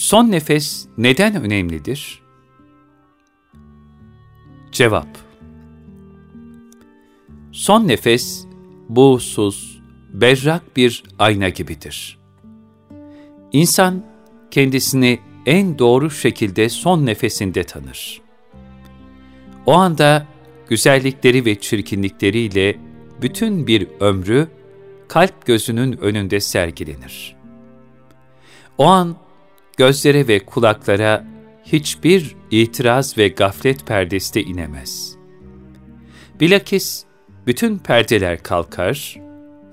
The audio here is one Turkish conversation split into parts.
son nefes neden önemlidir? Cevap Son nefes, buğsuz, berrak bir ayna gibidir. İnsan, kendisini en doğru şekilde son nefesinde tanır. O anda güzellikleri ve çirkinlikleriyle bütün bir ömrü kalp gözünün önünde sergilenir. O an gözlere ve kulaklara hiçbir itiraz ve gaflet perdesi de inemez. Bilakis bütün perdeler kalkar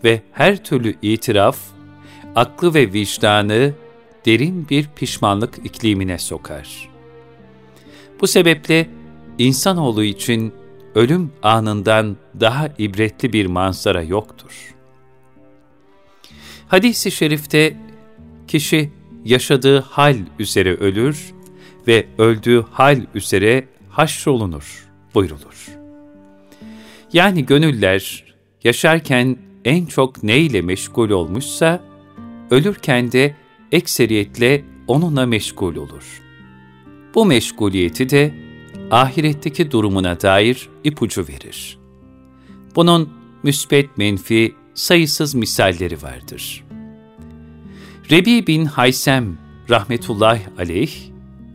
ve her türlü itiraf, aklı ve vicdanı derin bir pişmanlık iklimine sokar. Bu sebeple insanoğlu için ölüm anından daha ibretli bir manzara yoktur. Hadis-i şerifte kişi yaşadığı hal üzere ölür ve öldüğü hal üzere haşrolunur buyrulur. Yani gönüller yaşarken en çok neyle meşgul olmuşsa, ölürken de ekseriyetle onunla meşgul olur. Bu meşguliyeti de ahiretteki durumuna dair ipucu verir. Bunun müspet menfi sayısız misalleri vardır. Rebi bin Haysem rahmetullahi aleyh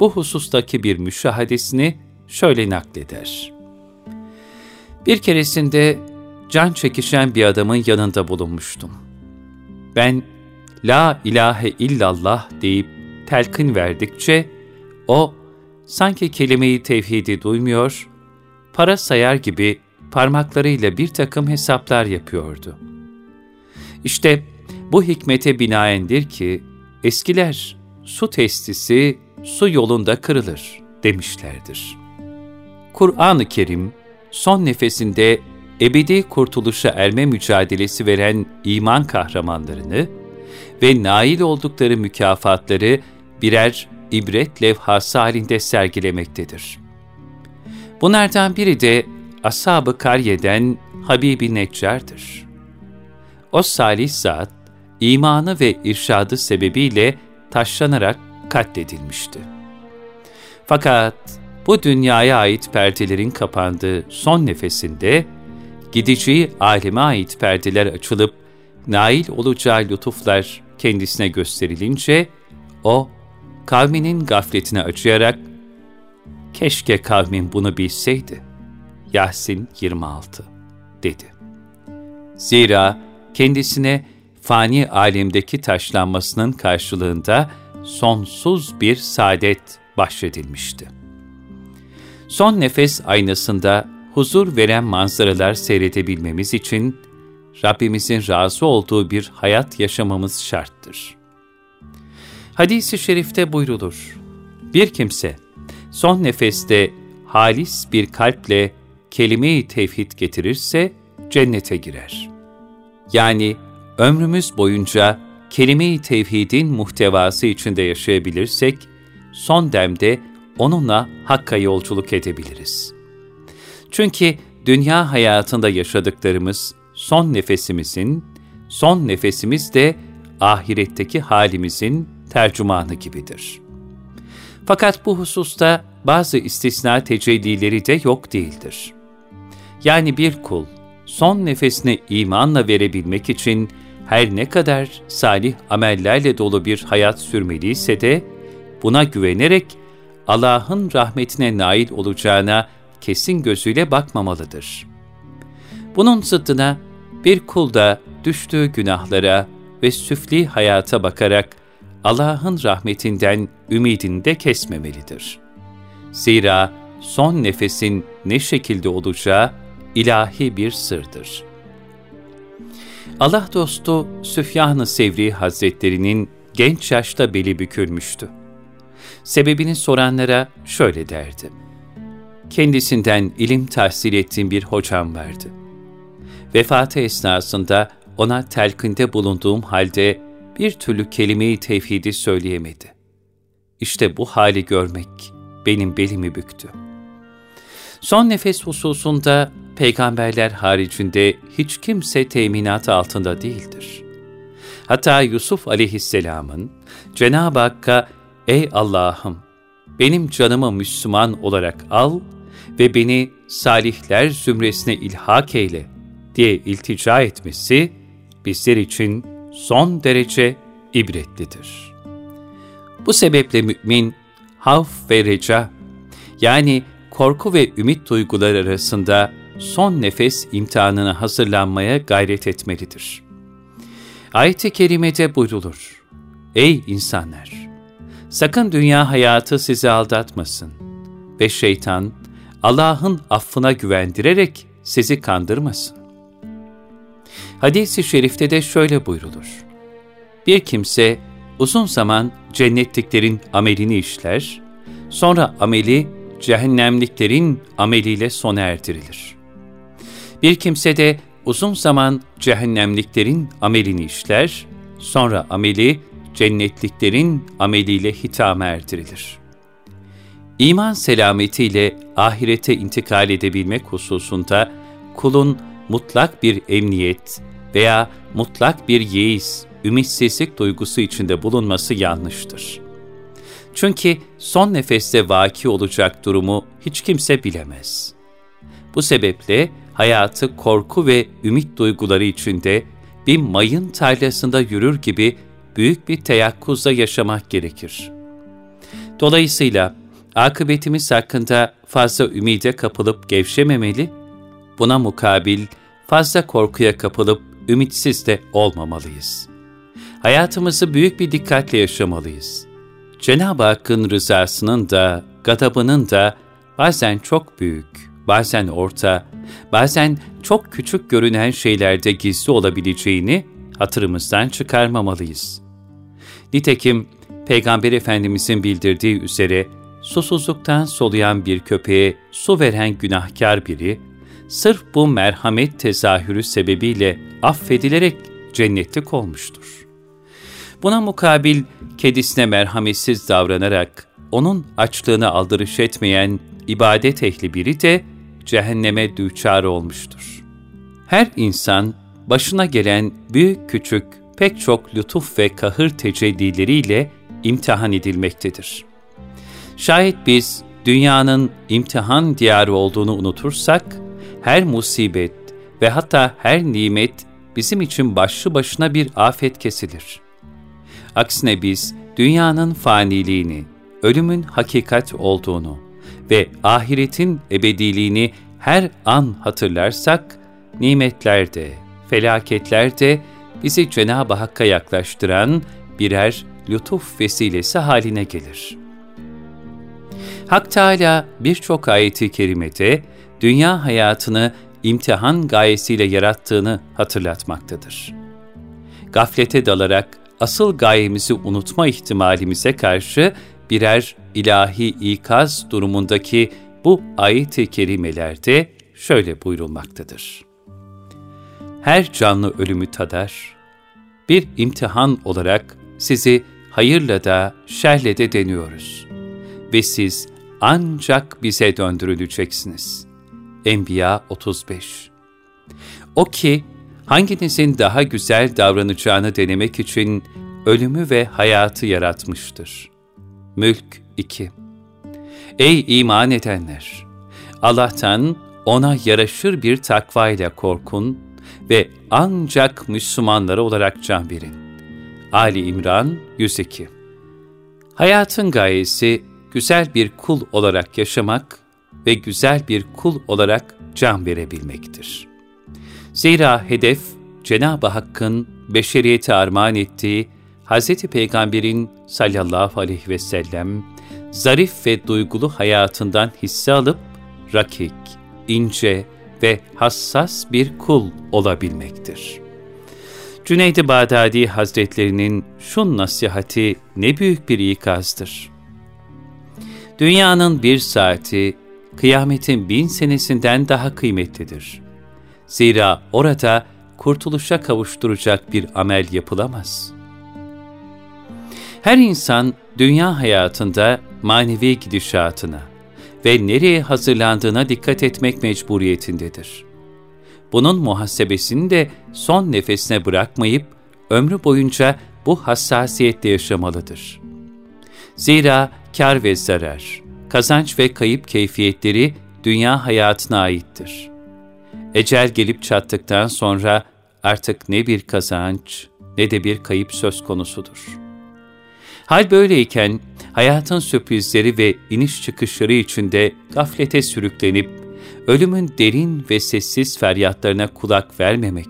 bu husustaki bir müşahadesini şöyle nakleder. Bir keresinde can çekişen bir adamın yanında bulunmuştum. Ben La ilahe illallah deyip telkin verdikçe o sanki kelimeyi tevhidi duymuyor, para sayar gibi parmaklarıyla bir takım hesaplar yapıyordu. İşte bu hikmete binaendir ki eskiler su testisi su yolunda kırılır demişlerdir. Kur'an-ı Kerim son nefesinde ebedi kurtuluşa erme mücadelesi veren iman kahramanlarını ve nail oldukları mükafatları birer ibret levhası halinde sergilemektedir. Bunlardan biri de Ashab-ı Karye'den Habibi Neccar'dır. O salih zat, imanı ve irşadı sebebiyle taşlanarak katledilmişti. Fakat bu dünyaya ait perdelerin kapandığı son nefesinde, gideceği aleme ait perdeler açılıp, nail olacağı lütuflar kendisine gösterilince, o, kavminin gafletine acıyarak, keşke kavmin bunu bilseydi. Yasin 26 dedi. Zira kendisine fani alemdeki taşlanmasının karşılığında sonsuz bir saadet bahşedilmişti. Son nefes aynasında huzur veren manzaralar seyredebilmemiz için Rabbimizin razı olduğu bir hayat yaşamamız şarttır. Hadis-i şerifte buyrulur. Bir kimse son nefeste halis bir kalple kelime-i tevhid getirirse cennete girer. Yani ömrümüz boyunca kelime-i tevhidin muhtevası içinde yaşayabilirsek, son demde onunla Hakk'a yolculuk edebiliriz. Çünkü dünya hayatında yaşadıklarımız son nefesimizin, son nefesimiz de ahiretteki halimizin tercümanı gibidir. Fakat bu hususta bazı istisna tecellileri de yok değildir. Yani bir kul, son nefesini imanla verebilmek için her ne kadar salih amellerle dolu bir hayat sürmeliyse de, buna güvenerek Allah'ın rahmetine nail olacağına kesin gözüyle bakmamalıdır. Bunun zıddına bir kul da düştüğü günahlara ve süfli hayata bakarak Allah'ın rahmetinden ümidini de kesmemelidir. Zira son nefesin ne şekilde olacağı ilahi bir sırdır. Allah dostu Süfyan-ı Sevri Hazretlerinin genç yaşta beli bükülmüştü. Sebebini soranlara şöyle derdi. Kendisinden ilim tahsil ettiğim bir hocam vardı. Vefatı esnasında ona telkinde bulunduğum halde bir türlü kelimeyi tevhidi söyleyemedi. İşte bu hali görmek benim belimi büktü. Son nefes hususunda peygamberler haricinde hiç kimse teminat altında değildir. Hatta Yusuf aleyhisselamın Cenab-ı Hakk'a ''Ey Allah'ım, benim canımı Müslüman olarak al ve beni salihler zümresine ilhak eyle.'' diye iltica etmesi bizler için son derece ibretlidir. Bu sebeple mümin, havf ve reca, yani korku ve ümit duyguları arasında son nefes imtihanına hazırlanmaya gayret etmelidir. Ayet-i Kerime'de buyrulur. Ey insanlar! Sakın dünya hayatı sizi aldatmasın ve şeytan Allah'ın affına güvendirerek sizi kandırmasın. Hadis-i şerifte de şöyle buyrulur. Bir kimse uzun zaman cennetliklerin amelini işler, sonra ameli cehennemliklerin ameliyle sona erdirilir. Bir kimse de uzun zaman cehennemliklerin amelini işler, sonra ameli cennetliklerin ameliyle hitama erdirilir. İman selametiyle ahirete intikal edebilmek hususunda kulun mutlak bir emniyet veya mutlak bir yeis, ümitsizlik duygusu içinde bulunması yanlıştır. Çünkü son nefeste vaki olacak durumu hiç kimse bilemez. Bu sebeple hayatı korku ve ümit duyguları içinde bir mayın tarlasında yürür gibi büyük bir teyakkuzla yaşamak gerekir. Dolayısıyla akıbetimiz hakkında fazla ümide kapılıp gevşememeli, buna mukabil fazla korkuya kapılıp ümitsiz de olmamalıyız. Hayatımızı büyük bir dikkatle yaşamalıyız. Cenab-ı Hakk'ın rızasının da, gadabının da bazen çok büyük, bazen orta, bazen çok küçük görünen şeylerde gizli olabileceğini hatırımızdan çıkarmamalıyız. Nitekim Peygamber Efendimizin bildirdiği üzere susuzluktan soluyan bir köpeğe su veren günahkar biri, sırf bu merhamet tezahürü sebebiyle affedilerek cennetlik olmuştur. Buna mukabil kedisine merhametsiz davranarak onun açlığını aldırış etmeyen ibadet ehli biri de cehenneme düçar olmuştur. Her insan başına gelen büyük küçük pek çok lütuf ve kahır tecellileriyle imtihan edilmektedir. Şayet biz dünyanın imtihan diyarı olduğunu unutursak, her musibet ve hatta her nimet bizim için başlı başına bir afet kesilir. Aksine biz dünyanın faniliğini, ölümün hakikat olduğunu ve ahiretin ebediliğini her an hatırlarsak, nimetler de, felaketler de bizi Cenab-ı Hakk'a yaklaştıran birer lütuf vesilesi haline gelir. Hak Teala birçok ayeti kerimede dünya hayatını imtihan gayesiyle yarattığını hatırlatmaktadır. Gaflete dalarak asıl gayemizi unutma ihtimalimize karşı birer ilahi ikaz durumundaki bu ayet-i kerimelerde şöyle buyurulmaktadır. Her canlı ölümü tadar, bir imtihan olarak sizi hayırla da şerle de deniyoruz ve siz ancak bize döndürüleceksiniz.'' Enbiya 35 O ki, hanginizin daha güzel davranacağını denemek için ölümü ve hayatı yaratmıştır. Mülk 2 Ey iman edenler! Allah'tan ona yaraşır bir takvayla korkun ve ancak Müslümanlara olarak can verin. Ali İmran 102 Hayatın gayesi güzel bir kul olarak yaşamak ve güzel bir kul olarak can verebilmektir. Zira hedef, Cenab-ı Hakk'ın beşeriyete armağan ettiği Hz. Peygamber'in sallallahu aleyhi ve sellem zarif ve duygulu hayatından hisse alıp rakik, ince ve hassas bir kul olabilmektir. Cüneyd-i Bağdadi Hazretlerinin şu nasihati ne büyük bir ikazdır. Dünyanın bir saati, kıyametin bin senesinden daha kıymetlidir. Zira orada kurtuluşa kavuşturacak bir amel yapılamaz. Her insan dünya hayatında manevi gidişatına ve nereye hazırlandığına dikkat etmek mecburiyetindedir. Bunun muhasebesini de son nefesine bırakmayıp ömrü boyunca bu hassasiyetle yaşamalıdır. Zira kar ve zarar, kazanç ve kayıp keyfiyetleri dünya hayatına aittir. Ecel gelip çattıktan sonra artık ne bir kazanç ne de bir kayıp söz konusudur. Hal böyleyken hayatın sürprizleri ve iniş çıkışları içinde gaflete sürüklenip ölümün derin ve sessiz feryatlarına kulak vermemek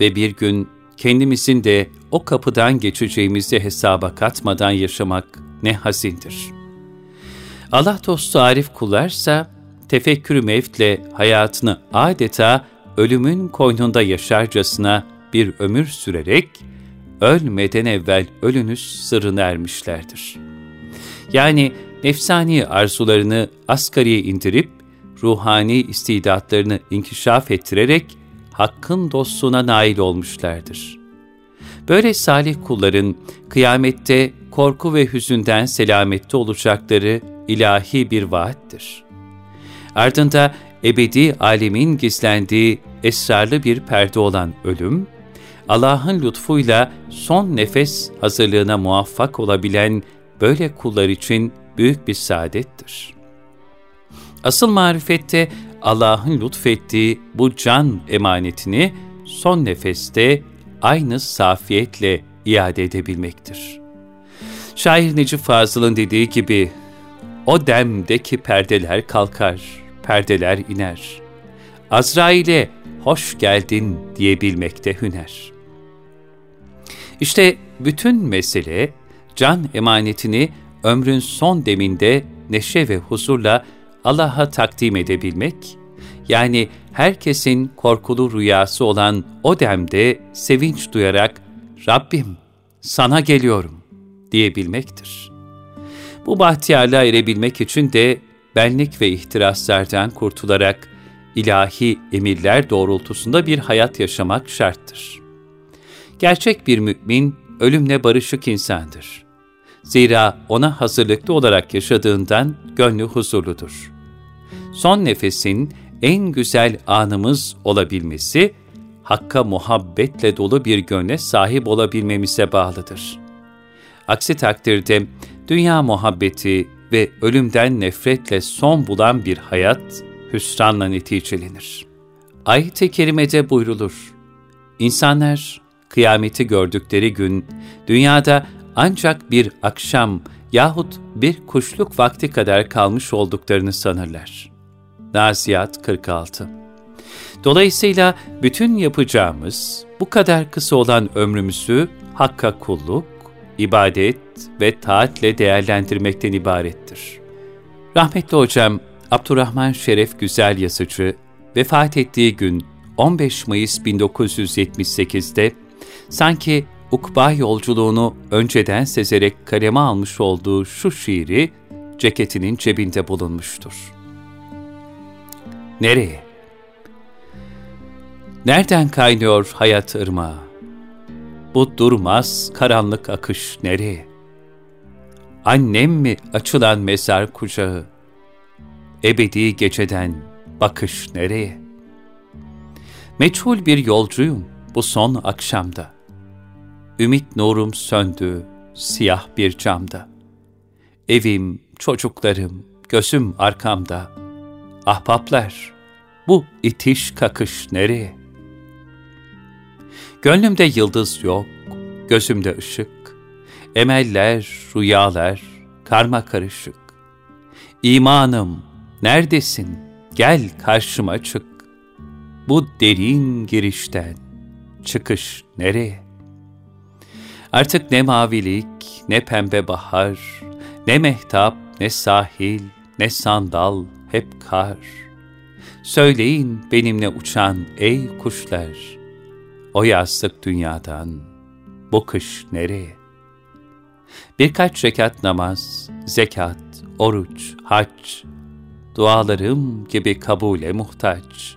ve bir gün kendimizin de o kapıdan geçeceğimizi hesaba katmadan yaşamak ne hazindir. Allah dostu arif kullarsa, tefekkürü mevtle hayatını adeta ölümün koynunda yaşarcasına bir ömür sürerek, ölmeden evvel ölünüz sırrına ermişlerdir. Yani nefsani arzularını asgariye indirip, ruhani istidatlarını inkişaf ettirerek, Hakk'ın dostluğuna nail olmuşlardır. Böyle salih kulların kıyamette korku ve hüzünden selamette olacakları ilahi bir vaattir. Ardında ebedi alemin gizlendiği esrarlı bir perde olan ölüm, Allah'ın lütfuyla son nefes hazırlığına muvaffak olabilen böyle kullar için büyük bir saadettir. Asıl marifette Allah'ın lütfettiği bu can emanetini son nefeste aynı safiyetle iade edebilmektir. Şair Necip Fazıl'ın dediği gibi, o demdeki perdeler kalkar, perdeler iner. Azrail'e hoş geldin diyebilmekte hüner. İşte bütün mesele, can emanetini ömrün son deminde neşe ve huzurla Allah'a takdim edebilmek, yani herkesin korkulu rüyası olan o demde sevinç duyarak Rabbim sana geliyorum diyebilmektir. Bu bahtiyarlığa erebilmek için de benlik ve ihtiraslardan kurtularak ilahi emirler doğrultusunda bir hayat yaşamak şarttır. Gerçek bir mümin ölümle barışık insandır. Zira ona hazırlıklı olarak yaşadığından gönlü huzurludur. Son nefesin en güzel anımız olabilmesi, Hakk'a muhabbetle dolu bir gönle sahip olabilmemize bağlıdır. Aksi takdirde dünya muhabbeti ve ölümden nefretle son bulan bir hayat hüsranla neticelenir. Ayet-i Kerime'de buyrulur. İnsanlar kıyameti gördükleri gün dünyada ancak bir akşam yahut bir kuşluk vakti kadar kalmış olduklarını sanırlar. Naziyat 46 Dolayısıyla bütün yapacağımız bu kadar kısa olan ömrümüzü Hakk'a kulluk, ibadet ve taatle değerlendirmekten ibarettir. Rahmetli hocam Abdurrahman Şeref Güzel Yazıcı vefat ettiği gün 15 Mayıs 1978'de sanki ukba yolculuğunu önceden sezerek kaleme almış olduğu şu şiiri ceketinin cebinde bulunmuştur. Nereye? Nereden kaynıyor hayat ırmağı? Bu durmaz karanlık akış nereye? Annem mi açılan mezar kucağı? Ebedi geceden bakış nereye? Meçhul bir yolcuyum bu son akşamda. Ümit nurum söndü siyah bir camda. Evim, çocuklarım, gözüm arkamda. Ahbaplar, bu itiş kakış nereye? Gönlümde yıldız yok, gözümde ışık. Emeller, rüyalar, karma karışık. İmanım, neredesin? Gel karşıma çık. Bu derin girişten çıkış nereye? Artık ne mavilik, ne pembe bahar, ne mehtap, ne sahil, ne sandal, hep kar. Söyleyin benimle uçan ey kuşlar, o yazlık dünyadan bu kış nereye? Birkaç rekat namaz, zekat, oruç, hac, dualarım gibi kabule muhtaç.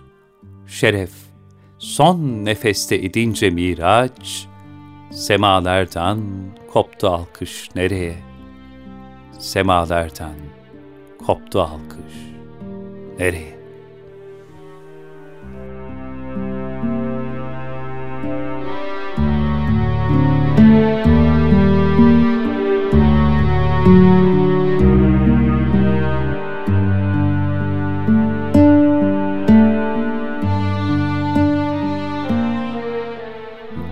Şeref, son nefeste idince miraç, semalardan koptu alkış nereye? Semalardan koptu alkış nereye?